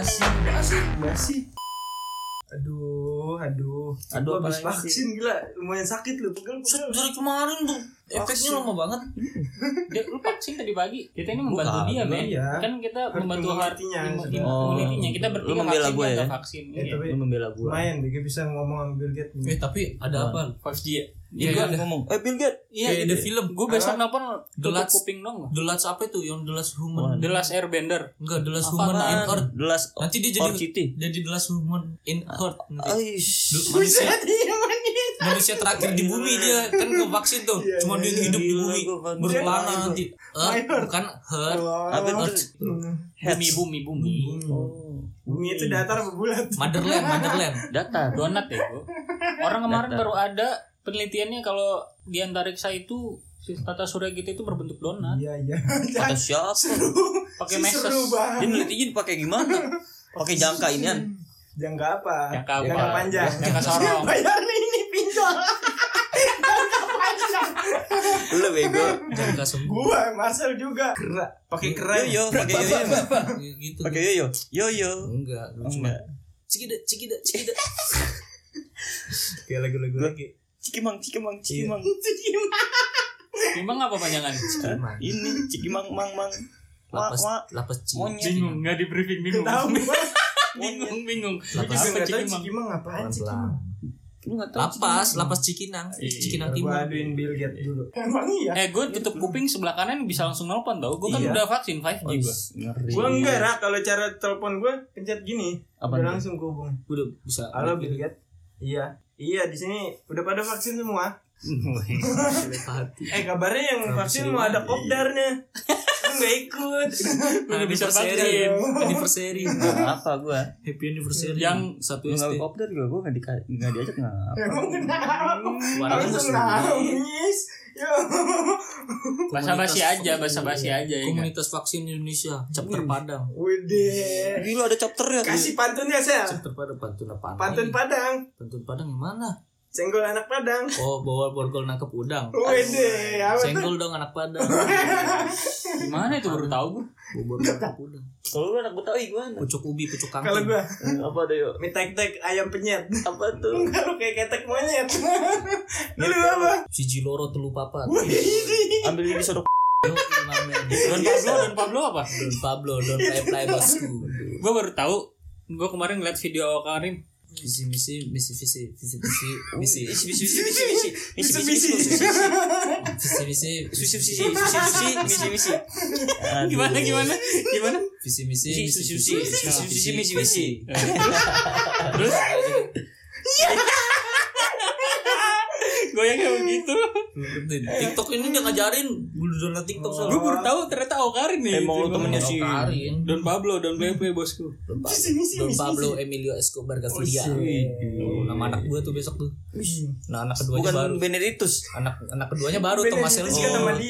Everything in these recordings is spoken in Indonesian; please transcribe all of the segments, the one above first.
basi basi Basi. Aduh, aduh. Aduh, habis vaksin gila, lumayan sakit lu. Pegel, dari kemarin tuh efeknya Vaksin. lama banget Dia lu vaksin tadi pagi. Kita ini membantu dia, kagak, men. iya. Kan kita Herd membantu hard immunity-nya im- sudah. im- Oh. Kita Lu bertiga membela vaksin gua dia ya? vaksin. Ya, Iya. tapi lu membela gua lumayan dia bisa ngomong sama Bill Gates. Eh tapi ada apa? 5G ya? Iya, Iya, gua ngomong, eh Bill Gates. Iya, ada iya. film. Gue besok Apa? nelfon The Last- kuping dong. The Last apa itu? Yang The Last Human. The Last Airbender. Enggak, The Last? Human in Earth. The Last Nanti dia jadi City. jadi The Last Human in Earth. Aish. Manusia Iya, manusia terakhir di bumi dia kan ke vaksin tuh. Iya, Cuma dia iya, hidup di bumi berkelana nanti. Earth bukan Earth. Apa itu? Earth. Bumi, bumi, bumi. Oh. Bumi itu datar apa bulat? Motherland, Motherland. Datar. Donat ya. Orang kemarin baru ada penelitiannya kalau di antariksa itu si tata surya kita itu berbentuk donat. Iya, iya. Kata siapa? Pakai Si meses. Seru banget. Dia nelitinya dipakai gimana? Pakai jangka inian. Jangka apa? Jangka apa? Jangka panjang. Jangka sorong. Bayar ini pinjol. Jangka panjang. Lu bego. Jangka sembuh. Gua Marcel juga. Kera. Pakai kera. Yo yo, pakai yo yo. gitu. Pakai yo yo. Yo yo. Enggak, cuma enggak. cikida, cikida, cikida. Kayak lagu-lagu lagi. Cikimang, cikimang, cikimang. Timbang apa panjangan? Cikimang. Ini cikimang mang mang. Lapas, lapas cik. Monyet. Bingung, nggak di briefing bingung. Tahu gua. bingung, bingung. Lapas. Cikimang? Cikimang apaan. Cikimang? Lu enggak tahu. Lapas, lapas cikinang. Iya. Cikinang Gua timur. aduin Bill Gates dulu. Emang iya. Eh, gue tutup kuping sebelah kanan bisa langsung nelpon tau. Gue kan Iya. udah vaksin 5G gue. Gua enggak, Ra. Kalau cara telepon gua pencet gini. Apa udah langsung kehubung. Udah bisa. Halo Bill Gates. Iya. Iya, di sini udah pada vaksin semua. Eh, kabarnya yang vaksin mau ada kopdarnya. Lu enggak ikut. Anniversary. Anniversary. Nggak apa gua. Happy anniversary. Yang satu SD. kopdar juga gua enggak di enggak diajak Langsung musuh. nangis. Yo. Basa basi aja, basa basi aja ya. nggak? Komunitas vaksin Indonesia, chapter Padang. Udah. Gila ada chapter ya. Kasih pantunnya, Sel. Chapter Padang pantun apa? Pantun Padang. Pantun Padang yang mana? Senggol anak Padang. Oh, bawa borgol nangkep udang. Wede, apa tuh? Senggol dong anak Padang. Gimana itu baru tahu gue. Bawa borgol nangkep udang. Kalau lu anak Betawi gimana? Pucuk ubi, pucuk kangkung. Kalau gua Apa ada yuk? mie tek-tek ayam penyet. Apa tuh? Enggak lu kayak ketek monyet. Dulu apa? Siji loro telu papat. Ambil ini sodok. Don Pablo, Don Pablo apa? Don Pablo, Don Play Play Bosku. Gue baru tahu. Gue kemarin ngeliat video Karim. Visi misi misi visi visi visi misi misi bisi. visi misi Susi susi susi susi misi misi. Aduh. Gimana gimana? Gimana? visi misi susi susi susi susi misi misi. Terus goyangnya begitu. TikTok ini dia ngajarin gue download TikTok soalnya. Gue baru tahu ternyata Okarin nih. Emang lu temennya si. Don Pablo, Don Pepe bosku. Don, Pa- Pablo Emilio Escobar Gaviria. Oh, nama anak gue tuh besok tuh. Nah anak keduanya bukan baru. Benedictus. Anak anak keduanya baru Thomas Selby.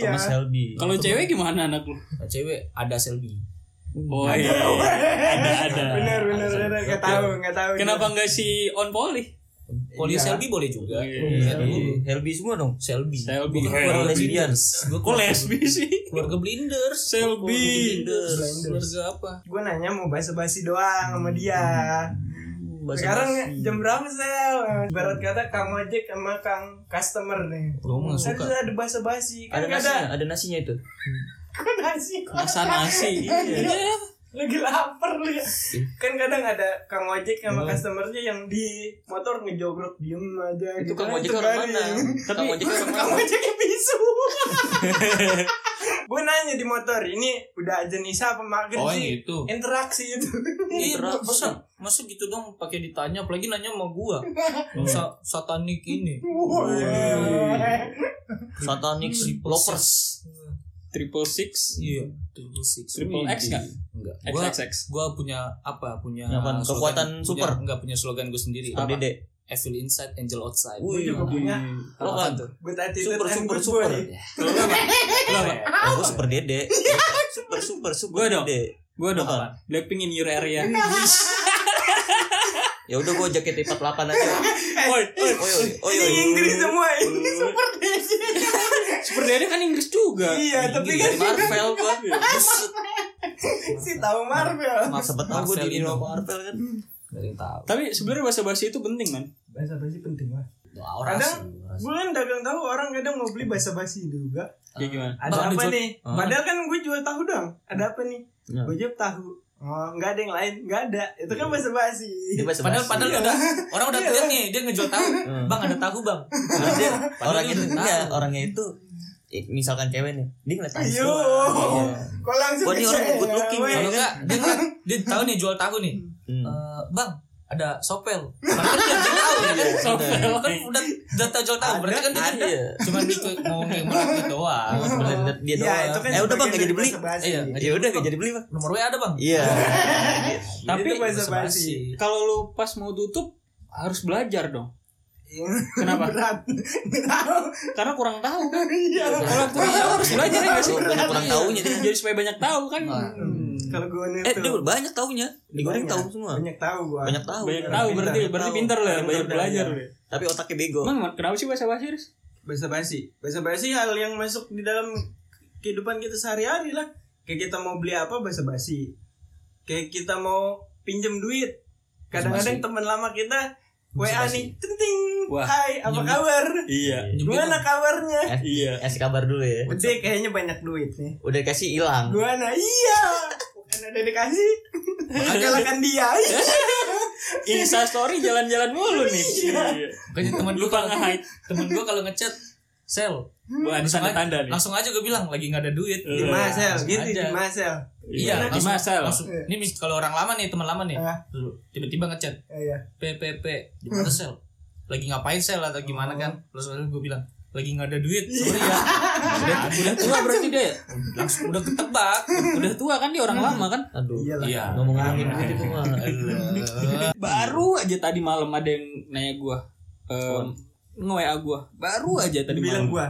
Thomas Shelby. Kalau cewek gimana anak lu? Cewek ada Selby. Oh iya, ada ada. Benar benar benar enggak tahu, enggak tahu. Kenapa enggak si On Poli? Poli Iya. Selby boleh juga. Iya. Iya. Helby semua dong. Selby. Selby. Gua kan Hey. keluarga Lesbian. Kok lesbi sih? keluarga Blinders. Selby. Blinders. Blinders. Keluarga apa? Gue nanya mau basa-basi doang sama dia. Basa-basi. Sekarang jam berapa sel? Barat kata Kang Ojek sama Kang customer nih. Gua mah nggak suka. Harus ada basa-basi. ada Kan nasinya, ada ada nasinya itu. Kok nasi? Masa nasi. Iya. Lagi lapar lu ya. Kan kadang ada Kang Ojek sama customernya yang di motor ngejogrok diem aja Itu gitu. Kang Nah, Ojek orang mana? Kang Ojek orang Kang? Ojeknya bisu. gue nanya di motor ini udah aja Nisa apa maghrib Oh, sih? yang itu. Interaksi itu. Iya, Interaksi. masa masa gitu dong pakai ditanya apalagi nanya sama gua. Sa satanik ini. Satanic lovers. Triple six. Iya, triple six. Triple X nggak? Enggak. X Gua X X. gua punya apa? Punya slogan- Kekuatan punya- super? Enggak punya slogan gue sendiri. Super Dede. Evil inside, angel outside. Gue juga punya. Lo kan tuh. Gue tadi Super, super, super. apa? Apa? Oh, gue super Dede. Super super super Gua dong. Gue dong. Apa? Blackpink in your area. Ya udah gue jaket 48 aja. Oi, oi. Oi oi oi. Ini oi. Inggris semua ini super dede. Super Dede kan Inggris juga. Iya, tapi Ini kan dari Marvel gua. Buset. si tahu Marvel tahu gue Marvel di. Marvel kan. Gak ada yang tahu. Tapi sebenarnya bahasa basi itu penting man. bahasa basi penting lah orasi, kadang gue kan dagang tahu orang kadang mau beli bahasa basi juga Kayak gimana? ada Bang, apa nih Ah. padahal kan gue jual tahu dong ada apa nih Ya. gue jawab tahu oh nggak ada yang lain nggak ada itu kan bahasa basi bahasa Padahal basi. padahal udah orang udah Iya. lihat nih dia ngejual tahu. Bang ada tahu, Bang. Padahal dia itu enggak, orangnya itu misalkan cewek nih, dia ngeliat Ayo, doang. Iya. kok langsung ke ini orang cewek, good looking weh. nih. Kalau enggak dia dia tahu nih jual tahu nih. Hmm. Eh, bang, ada sopel. Padahal dia tahu ya. Sopel. Kan udah udah tahu jual tahu. Berarti kan dia kan Iya. cuma itu mau ngeliat doang. Dia Ya, doang. itu kan eh udah bang gak jadi beli. Iya, Ya udah gak jadi beli bang. Nomor WA ada, Bang. Iya. Tapi kalau lu pas mau tutup harus belajar dong. Kenapa? berat tahu Karena kurang tahu kan. Iya. Kalau kurang tahu harus belajar ya sih? Banyak kurang taunya dia. Jadi supaya banyak tahu kan. Nah. Hmm. kalau gue nih Eh dia banyak taunya. Digoreng tahu semua. banyak tahu gue Banyak tahu. Banyak Iya, tahu berarti berarti pintar lah, banyak belajar. iya. Tapi otaknya bego. Emang kenapa sih bahasa basi? Bahasa basi bahasa basi hal yang masuk di dalam kehidupan kita sehari-hari lah kayak kita mau beli apa bahasa basi kayak kita mau pinjem duit kadang-kadang teman lama kita WA nih tenting Wah. hai apa kabar Iya. gimana kabarnya Eh, Iya. Kasih kabar dulu ya. Gede kayaknya banyak duit nih Udah dikasih hilang. gimana iya bukan ada dikasih kalahkan dia Insta story jalan-jalan mulu nih. Iya. Makanya teman gua Lupa nge-hide. temen gua kalau ngechat sel Wah, ada tanda-tanda nih. langsung aja gue bilang lagi nggak ada duit. Di masel gitu aja. di masel iya Di langsung, masal. langsung ini mis kalau orang lama nih teman lama nih tiba-tiba ngechat. Iya. PPP di mana sel? Lagi ngapain sel atau gimana kan? Terus gue bilang lagi nggak ada duit. Sorry ya. Udah, udah tua berarti dia. Ya? langsung udah ketebak. Udah tua kan dia orang lama kan? Aduh. iyalah iya. Ngomong angin gitu tuh mah. Baru aja tadi malam ada yang nanya gua. Um, nge-WA gua. Baru aja tadi bilang malam. gua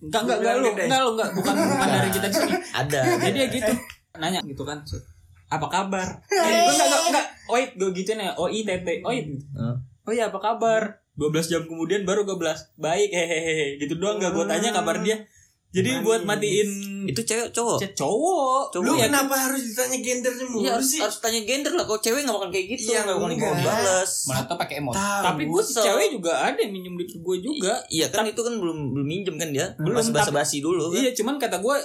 Enggak enggak enggak lu, enggak lu enggak bukan bukan dari kita di sini. Ada. Jadi dia gitu nanya gitu kan. Apa kabar? Eh, gua enggak enggak enggak. Oit gua gituin ya. O I T T. Oit. Heeh. Oh iya apa kabar? 12 jam kemudian baru gue belas Baik hehehe Gitu doang gak gue tanya kabar dia Jadi Manis. buat matiin Itu cewek cowok. chat cowok Cowok. lu ya kenapa harus ditanya gendernya mulu Iya harus, sih harus tanya gender lah. Kalau cewek nggak bakal kayak gitu. Iya, nggak bakal balas. mana tuh pakai emot Tahu. Tapi gue Kesel. cewek juga ada yang minjem duit gue juga Iya kan itu kan belum belum minjem kan dia. Belum, Belum basa basi dulu kan. Iya cuman kata gue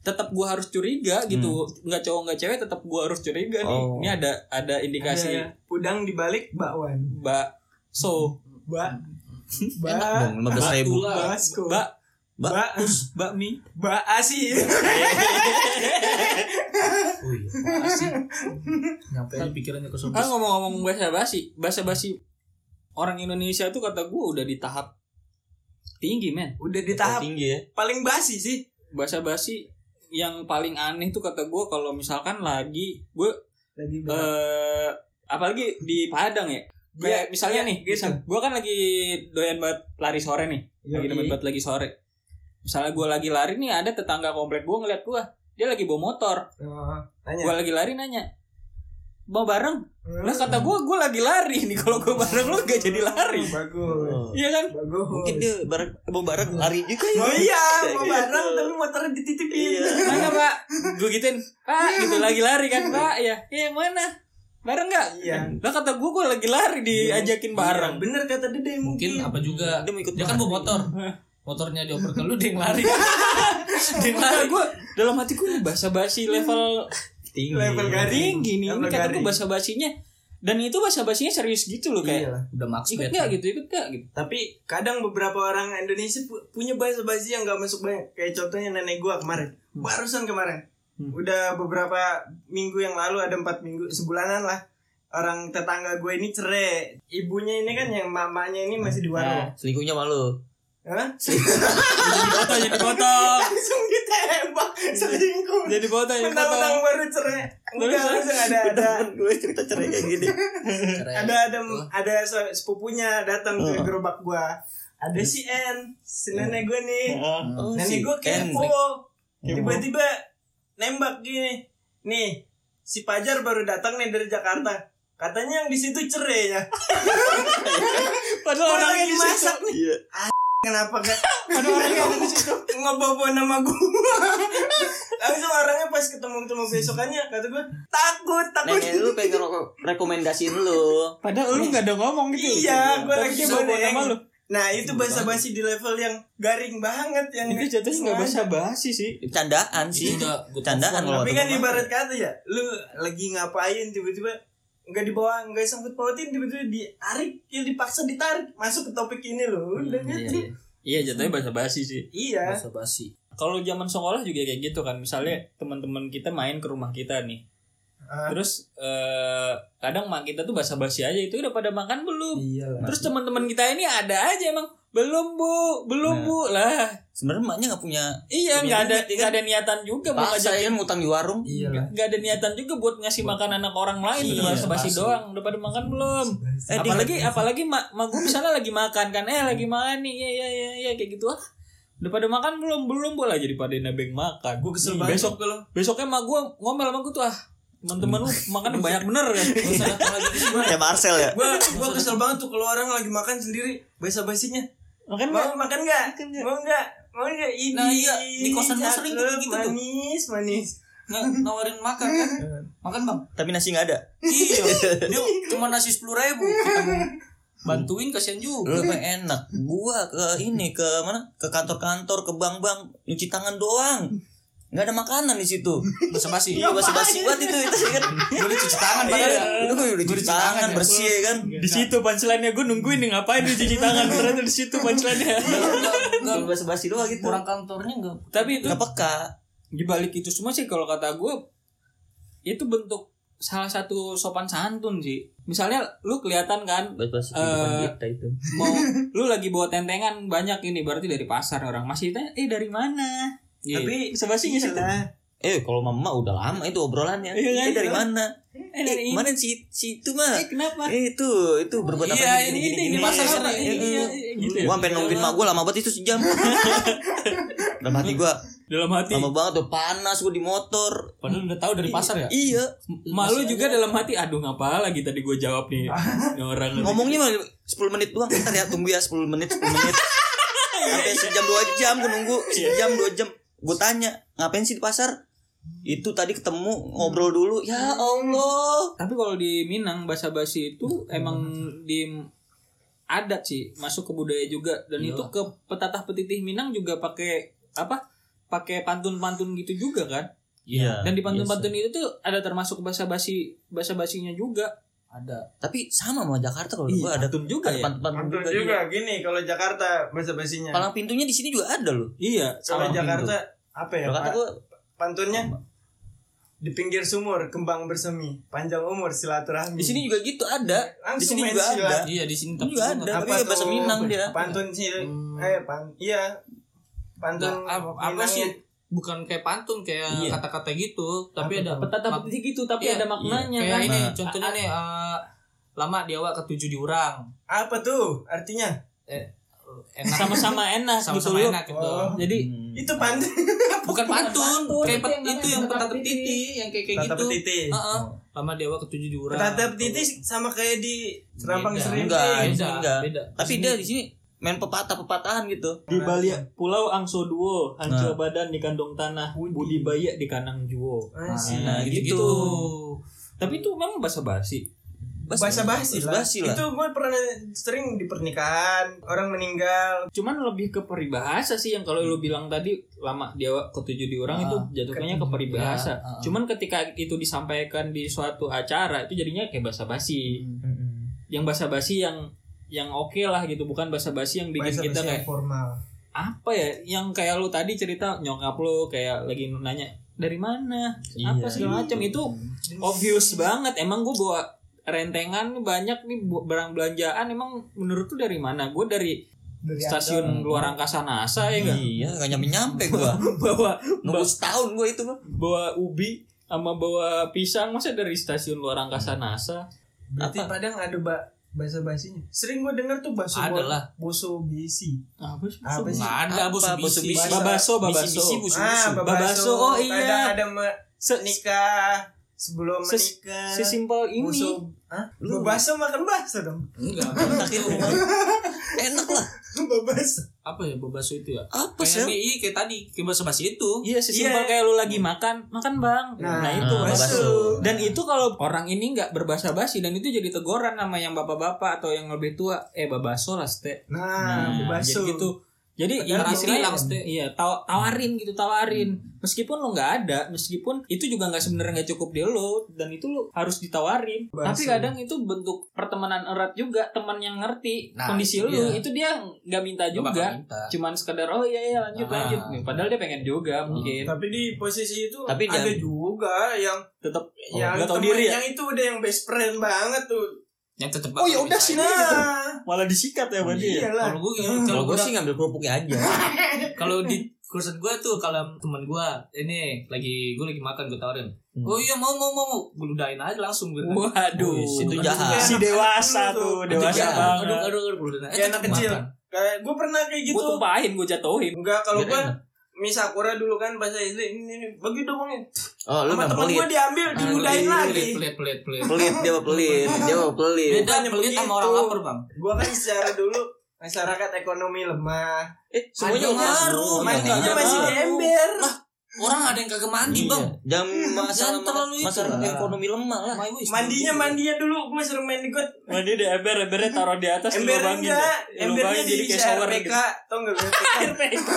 tetap gue harus curiga gitu nggak cowok nggak cewek tetap gue harus curiga nih Oh. ini ada ada indikasi Ada udang di balik bakwan mbak so bak bak dong, 15 ribu. bak mbak mi bak asi Wih, apaan sih? Nyampe aja pikirannya ke kan sobat. ngomong-ngomong bahasa basi bahasa basi orang Indonesia tuh kata gue udah di tahap tinggi men udah di tahap tinggi ya. paling basi sih bahasa basi yang paling aneh tuh kata gue kalau misalkan lagi gue lagi eh apalagi di Padang ya kayak Iya, misalnya iya, nih gitu. gue kan lagi doyan banget lari sore nih lagi Yoi. doyan banget lagi sore misalnya gue lagi lari nih ada tetangga komplek gue ngeliat gue dia lagi bawa motor. Oh, tanya. Gue lagi lari nanya mau bareng? Hmm. lah kata gue gue lagi lari nih kalau gue bareng lu gak jadi lari. Bagus. Oh. iya kan? Bagus. Mungkin dia bareng mau bareng lari juga ya. oh iya mau Gitu. bareng tapi motornya dititipin. Iya. mana pak. Gue gituin pak gitu lagi lari kan pak? Ya ya yang mana? Bareng nggak? Iya. lah kata gue gue lagi lari diajakin bareng. Iya, bener kata dede Mungkin mungkin. apa juga. Dia mau ikut dia kan bawa motor. Motornya dioper ke lu dia lari. dia Nah, lari. gue dalam hati gue ini bahasa basi level Tinggi. Level garing. tinggi nih. Ini kata gue bahasa basinya dan itu bahasa basinya serius gitu loh kayak Iyalah. Udah max ikut gak gitu ikut gak gitu tapi kadang beberapa orang Indonesia pu- punya bahasa basi yang gak masuk banyak kayak contohnya nenek gua kemarin barusan kemarin Hmm. udah beberapa minggu yang lalu ada empat minggu sebulanan lah orang tetangga gue ini cerai ibunya ini kan yang mamanya ini masih di warung Selingkuhnya malu. Hah? jadi foto langsung ditembak selingkuh. Jadi foto jadi foto Mentang-mentang baru cerai. Enggak langsung ada ada. Gue cerita cerai kayak gini. Ada ada ada se- sepupunya datang ke gerobak gua. Ada si N si nenek gue nih. Oh, nenek gue kepo. Tiba-tiba nembak gini. Nih si Pajar baru datang nih dari Jakarta. Katanya yang di situ cerai ya padahal orang orangnya dimasak nih. Iya. Kenapa kan ada orang yang di situ ngebawa nama gua langsung orangnya pas ketemu ketemu besokannya kata gua takut takut Nenek lu pengen reko- rekomendasiin lu. Padahal lu gak ada ngomong gitu. iya gua lagi bawa nama lu. nah itu bahasa basi di level yang garing banget yang Itu jatuhnya gak bahasa basi sih. Candaan sih. Itu Candaan tapi kan ibarat kata ya lu lagi ngapain tiba-tiba nggak dibawa nggak sangkut pautin tiba-tiba ditarik ya dipaksa ditarik masuk ke topik ini loh udah Iya, gitu iya. Iya jatuhnya bahasa basi sih. iya Bahasa basi. Kalau zaman sekolah juga kayak gitu kan. Misalnya teman-teman kita main ke rumah kita nih. Terus eh, kadang mak kita tuh bahasa basi aja itu udah pada makan belum? iya lah Terus teman-teman kita ini ada aja emang belum bu, belum Nah. bu. Lah. Sebenarnya emaknya nggak punya Iya nggak ada ya nggak ada niatan juga mau ngajakin. kan ngutang di warung. iya nggak ada niatan juga buat ngasih makan anak orang lain. Iya, udah bahasa basi basi. doang. Udah pada makan belum? Eh, dia- apalagi apalagi mak mak gue misalnya lagi makan kan. Eh lagi makan nih. Ya ya ya ya kayak gitu. Ah udah pada makan belum? Belum boleh jadi pada nebeng makan. Gue kesel banget besok kalau besoknya mak gue ngomel sama gue tuh ah teman-teman lu makan banyak bener kan. Ya Marcel ya. gue gue kesel banget tuh kalau orang lagi makan sendiri. Bahasa basinya makan mau nggak? makan nggak Makan nggak? mau nggak mau nggak ini Nah, iya. Di kosan gua sering kayak gitu tuh. manis manis Nggak nawarin makan kan? Makan bang. Tapi nasi nggak ada. Iya. Dia cuma nasi sepuluh ribu. Kita mau bantuin kasihan juga. Lu mah enak. Gua ke ini ke mana? Ke kantor-kantor, ke bank-bank nyuci tangan doang. Nggak ada makanan di situ. Bahasa basi. Iya basi-basi banget itu itu kan. Gue udah cuci tangan Iya, padahal. itu gue udah cuci tangan bersih ya kan. di situ punchline-nya gue nungguin nih ngapain dia cuci tangan ternyata di situ punchline-nya Enggak, enggak. Cuma basi-basi doang gitu. Orang kantornya enggak. tapi itu Nggak peka. di balik itu semua sih kalau kata gue itu bentuk salah satu sopan santun sih misalnya lu kelihatan kan Eh, kehidupan kita itu. mau lu lagi bawa tentengan banyak ini berarti dari pasar orang masih tanya eh dari mana Gitu. tapi nggak sih iyalah. Eh kalau mama udah lama itu obrolannya. Iya? Eh dari mana? eh dari Eh, mana si si itu mah? eh kenapa Eh itu itu berbuat apa iya gini, ini ini ini pasar apa Iya, ini iya. iya, gitu ya Gua sampai nungguin mak gua lama banget itu sejam. Dalam hati gua dalam hati lama banget tuh panas gua di motor. Padahal udah tahu dari pasar ya. Iya. malu juga dalam hati aduh ngapa lagi tadi gue jawab nih orang Ngomongnya mah 10 menit doang. Ntar ya tunggu ya 10 menit 10 menit. Sampai sejam 2 jam gua nunggu. Sejam 2 jam. Gua tanya, ngapain sih di pasar? Itu tadi ketemu ngobrol dulu. Ya Allah. Tapi kalau di Minang bahasa basi itu emang di adat sih, masuk ke budaya juga dan Iya. itu ke petatah petitih Minang juga pakai apa? Pakai pantun-pantun gitu juga kan? Iya. Dan di pantun-pantun itu tuh ada termasuk bahasa basi bahasa basinya juga. Ada. Tapi sama sama Jakarta kalau Iya, gua ada pantun juga ya. Pantun juga. juga gini kalau Jakarta bahasa basinya Palang pintunya di sini juga ada loh. Iya, kalau sama Jakarta apa ya Pak? gua pantunnya di pinggir sumur kembang bersemi panjang umur silaturahmi Di sini juga gitu ada. di langsung sini main juga silat. ada. Iya di sini juga ada. nggak- Tapi ya bahasa? Minang dia. pantun sih Hmm. eh pan iya pantun Nggak, apa, apa sih? Bukan kayak pantun kayak Iya. kata-kata gitu, tapi Apa ada mak- petitih gitu tapi Iya, ada maknanya kayak kan. ini Nah. contohnya nih eh, lama di awak ketujuh diurang. apa tuh artinya Eh, enak Sama-sama enak gitu sama-sama loh. enak gitu. Oh. Jadi Hmm. itu pantun Bukan pantun, kayak itu pet- yang itu yang petiti. petiti yang kayak kayak gitu. Heeh. Lama di awak ketujuh diurang. Petata petiti sama kayak di Serampang. Serinding Enggak, enggak. beda. Tapi dia di sini main pepatah-pepatahan gitu. di Bali Pulau Angso Duo, hancur Nah. badan di kandung tanah, Budi. budi bayi di kanang juo. Asik. Nah, gitu. gitu. Tapi itu memang bahasa basi. bahasa basi lah. Basi lah. Itu gue pernah sering di pernikahan orang meninggal. Cuman lebih ke peribahasa sih yang kalau lu bilang tadi lama dia ketujuh di orang Ah, itu jatuhnya ke peribahasa. Ya, ah, ah. Cuman ketika itu disampaikan di suatu acara itu jadinya kayak bahasa basi. Yang bahasa basi yang yang oke lah gitu, bukan bahasa basi yang bikin Bahasa kita kayak formal. apa ya yang kayak lu tadi cerita nyokap lu kayak lagi nanya dari mana Iya. apa segala macam itu obvious banget emang gue bawa rentengan banyak nih barang belanjaan emang menurut tuh dari mana gue dari Dari stasiun luar angkasa NASA ya enggak Iya, gak nyampe-nyampe gua. bawa Nunggu setahun gua itu mah. bawa ubi sama bawa pisang masa dari stasiun luar angkasa NASA Berarti Apa? Padang ada ba bahasa basinya. Sering gue denger tuh baso Ada lah. boso bisi. apa sih Apa sih? Nggak ada bosu bisi. babaso babaso. Ah, Babaso, oh iya. Ada me- Se- nikah sebelum Ses- menikah. Sesimpel ini. Musuh. Hah? Bebaso makan bakso dong. Enggak. Sakit enak lah Bebaso. Apa ya bebaso itu ya? apa Kayak sih iya, kayak tadi, kayak bahasa basi itu. Iya, sesimpel Iya. kayak lu lagi makan, makan bang. Nah, Nah, itu Nah, bakso. bakso. Dan itu kalau orang ini nggak berbahasa basi dan itu jadi teguran sama yang bapak-bapak atau yang lebih tua, eh babaso lah ste. Nah, bebaso. jadi gitu. Jadi istilahnya Ste. iya taw- tawarin gitu tawarin. Meskipun lo nggak ada, meskipun itu juga nggak sebenarnya nggak cukup di lo dan itu lo harus ditawarin. Bakso. Tapi kadang itu bentuk pertemanan erat juga teman yang ngerti Nah, kondisi itu lo dia. itu dia nggak minta juga. minta. Cuman sekedar oh iya iya lanjut Ah. lanjut. Nih, Padahal dia pengen juga mungkin. Tapi di posisi itu Tapi ada juga yang Tetap yang nggak tahu diri ya. yang itu udah yang best friend banget tuh. Yang tetep Oh, ya udah sini. Nah, malah disikat ya berarti ya. Kalau gue kalau kalau gue sih ngambil kerupuknya aja kalau di kursus gue tuh kalau teman gue ini lagi gue lagi makan gue tawarin Hmm. oh iya mau mau mau gue ludahin aja langsung gue Waduh, Wih, itu jahat. si dewasa tuh, dewasa jahat. banget. aduh aduh aduh Kayak anak kecil. makan. Kayak gue pernah kayak gitu. Gue tumpahin, gue jatuhin. Enggak, kalau gue enak. mie sakura dulu kan bahasa SD ini, ini bagi dong oh lu teman pelit gue diambil, Ah, diludahin lagi. pelit pelit pelit pelit pelit dia mah pelit dia mah pelit beda pelit sama begitu. orang lapar bang Gue kan secara dulu masyarakat ekonomi lemah. eh semuanya ngaruh Mandinya Iya, masih di ngaruh. ember. Orang ada yang kagak mandi Iya. bang jam masalah Jangan terlalu itu masalah lah. ekonomi lemah lah. Mandinya mandinya dulu gue sering main di got. Mandi di ember, embernya taruh di atas, Ember enggak, deh. embernya jadi kayak shower RPK. gitu. Tau enggak RPK?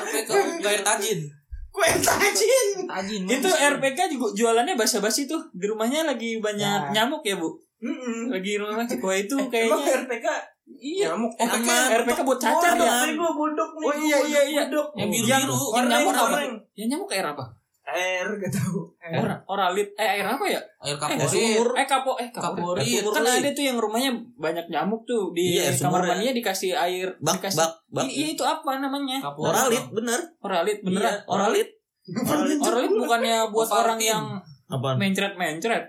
RPK nggak air tajin Kue tajin. tajin Itu RPK juga jualannya basa-basi tuh. Di rumahnya lagi banyak Ya. nyamuk ya, Bu? Lagi rumah kue itu Emang kayaknya RPK iya. nyamuk RPK, Aman. RPK buat cacar ya. nih gue bodok nih. Oh iya iya iya. Bodok. yang biru Yang- biru yang nyamuk apa? Yang nyamuk air apa? Air gak tau. Air. Oralit. Eh air apa ya? air Eh, kaporit sumur. Eh kapo eh kaporit. Kaporit. Kan ada tuh yang rumahnya banyak nyamuk tuh di Iya, kamar ya. mandinya dikasih air bak dikasih bak bak Iya itu apa namanya? Kaporit. oralit bener Oralit Iya, beneran. Oralit. oralit Oralit bukannya buat orang yang apa mencret-mencret.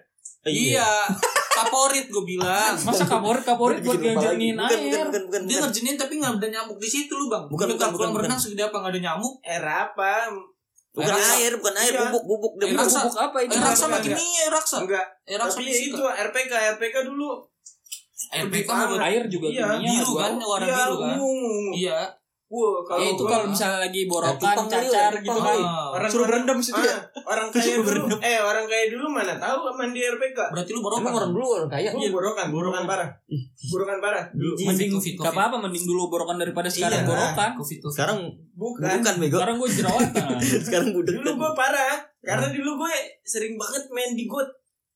iya kaporit gue bilang Masa kaporit kaporit buat lagi. ngejernin bukan, bukan air. bukan dia bukan ngerjenin tapi nggak ada nyamuk di situ lu bang Bukan, bukan, bukan, kolam bukan. renang segede apa nggak ada nyamuk Air apa? bukan Air air bukan air Iya. bubuk bubuk dia Air bubuk raksa. Bubuk apa itu? air raksa makin enggak. nih air raksa Enggak. air raksa Tapi masih itu. RPK RPK dulu. RPK Air juga Iya, biru gua- kan warna Iya, biru kan iya Wah, kalau Ya itu kalau misalnya lagi borokan, tipang kali, cacar gitu kan. orang Suruh berendam situ ya. Ah, orang kaya dulu. eh orang kaya dulu mana tahu mandi RPK berarti lu borokan orang dulu orang kaya. Gua borokan borokan parah. Borokan parah. Jijik. Mending Covid, gak apa-apa mending dulu borokan daripada sekarang Iya. borokan. covid tuh sekarang bukan. bukan bego. Sekarang gue jerawatan. sekarang budek dulu gue parah karena dulu gue sering banget main di got.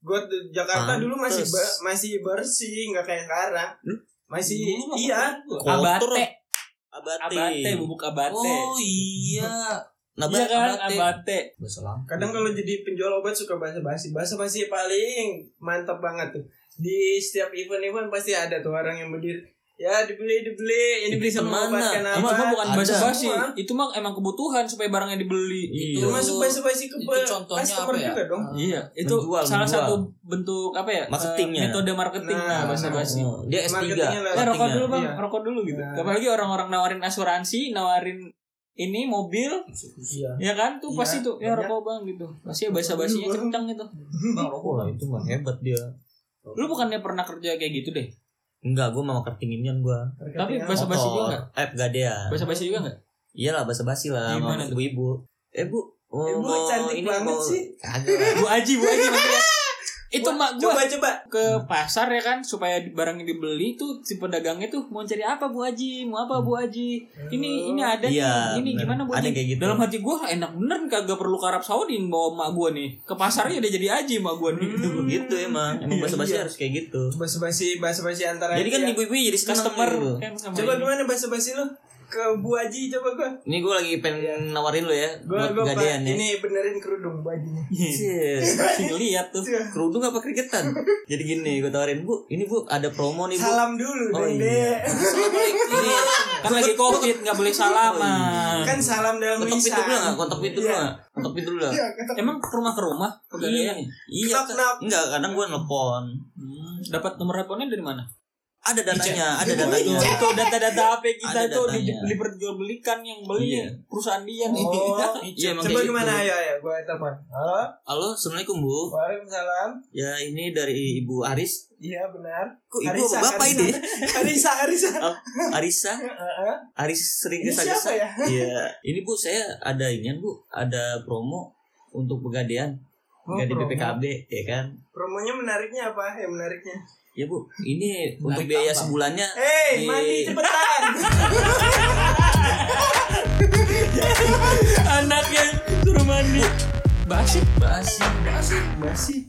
Got Jakarta dulu masih Pantes. ba- masih bersih nggak kayak sekarang. Masih Dulu mah iya. kotor gua. Kotor. abate, abate. Abate, bubuk abate. oh iya. Nah Iya kan, abate. abate. Kadang kalau jadi penjual obat suka basa basi basa basi paling mantap banget tuh. Di setiap event-event pasti ada tuh orang yang berdiri ya dibeli dibeli ini bisa Event mana? Itu apa mah bukan Ada. basa-basi. Semua. Itu mah emang kebutuhan supaya barangnya dibeli. Iya. termasuk basa basi ke Itu contohnya customer apa ya? juga dong Iya, itu Menjual, salah menjual. satu bentuk apa ya? Marketingnya. eh, metode marketing Nah, nah, basa-basi. Oh, dia S3 Marketingnya lah. Eh rokok dulu bang, Iya. rokok dulu gitu. Nah. Apalagi orang-orang nawarin asuransi, nawarin ini mobil, iya ya kan? Tuh Iya, pasti tuh ya banyak. rokok bang gitu. Pasti basa-basinya Bang. kencang gitu. bang rokok Wah itu mah hebat dia Lu bukannya pernah kerja kayak gitu deh? Enggak, gue mau marketinginian gue Tapi basa-basi juga enggak? Eh, enggak dia Basa-basi juga enggak? Iyalah basa-basi lah Gimana sama ibu-ibu Eh bu oh, Ibu cantik ini banget mau- sih. Kagak Bu Aji, Bu Aji maksudnya. Itu mak gua. coba coba. Ke pasar ya kan supaya barangnya dibeli tuh si pedagangnya tuh mau cari apa Bu Aji mau apa Bu Aji ini ini ada Iya, nih ini bener. gimana Bu Ada Aji kayak gitu. dalam hati gua enak bener kagak perlu ke Arab Saudi bawa mak gua nih. Ke pasarnya udah jadi Aji mak gua nih. Gitu Gitu emang. Emang Iya, basa-basi iya. harus kayak gitu. Basa basi basa basi antara Jadi kan ibu-ibu jadi customer. gitu. kan coba gimana basa basi lu ke Bu Haji coba gua Ini gue lagi pengen nawarin lo ya gua Buat gua gadean ya ini benerin kerudung Bu Hajinya Cis. Sih, lihat tuh Kerudung apa kerigetan? Jadi gini, gue tawarin bu, ini bu ada promo nih bu. salam dulu Oh, dong iya. Dek. Ini kan lagi covid nggak boleh salaman kan salam dalam kontak pintu dulu nggak? lisan Kontak pintu dulu Iya. nggak? Kontak pintu dulu? Iya, emang ke rumah ke rumah Iya, iya. Enggak, kadang gue nelpon. Hmm, dapat nomor teleponnya dari mana ada datanya, ada itu, datanya. itu data-data HP kita di, datanya. diperjualbelikan yang beli Iya. perusahaan dia nih. Oh, Iya, emang coba kayak gimana gitu. ayo ayo gua telepon. Halo. Halo, assalamualaikum bu. Waalaikumsalam. Ya ini dari Ibu Aris. Iya benar. Kok ibu apa bapak ini? Arisa, Arisa. Oh, Arisa, Heeh. Aris sering Ini desa-desa. siapa ya? Iya. Ini bu, saya ada inian bu, ada promo untuk pegadaian. Oh, Pegadaian promo. BPKB, ya kan? Promonya menariknya apa? Yang menariknya. Ya bu, ini Menarik untuk biaya tambang. sebulannya. Hei, di- mandi cepetan. Anaknya suruh mandi. Basi. Basi, basi. Masih.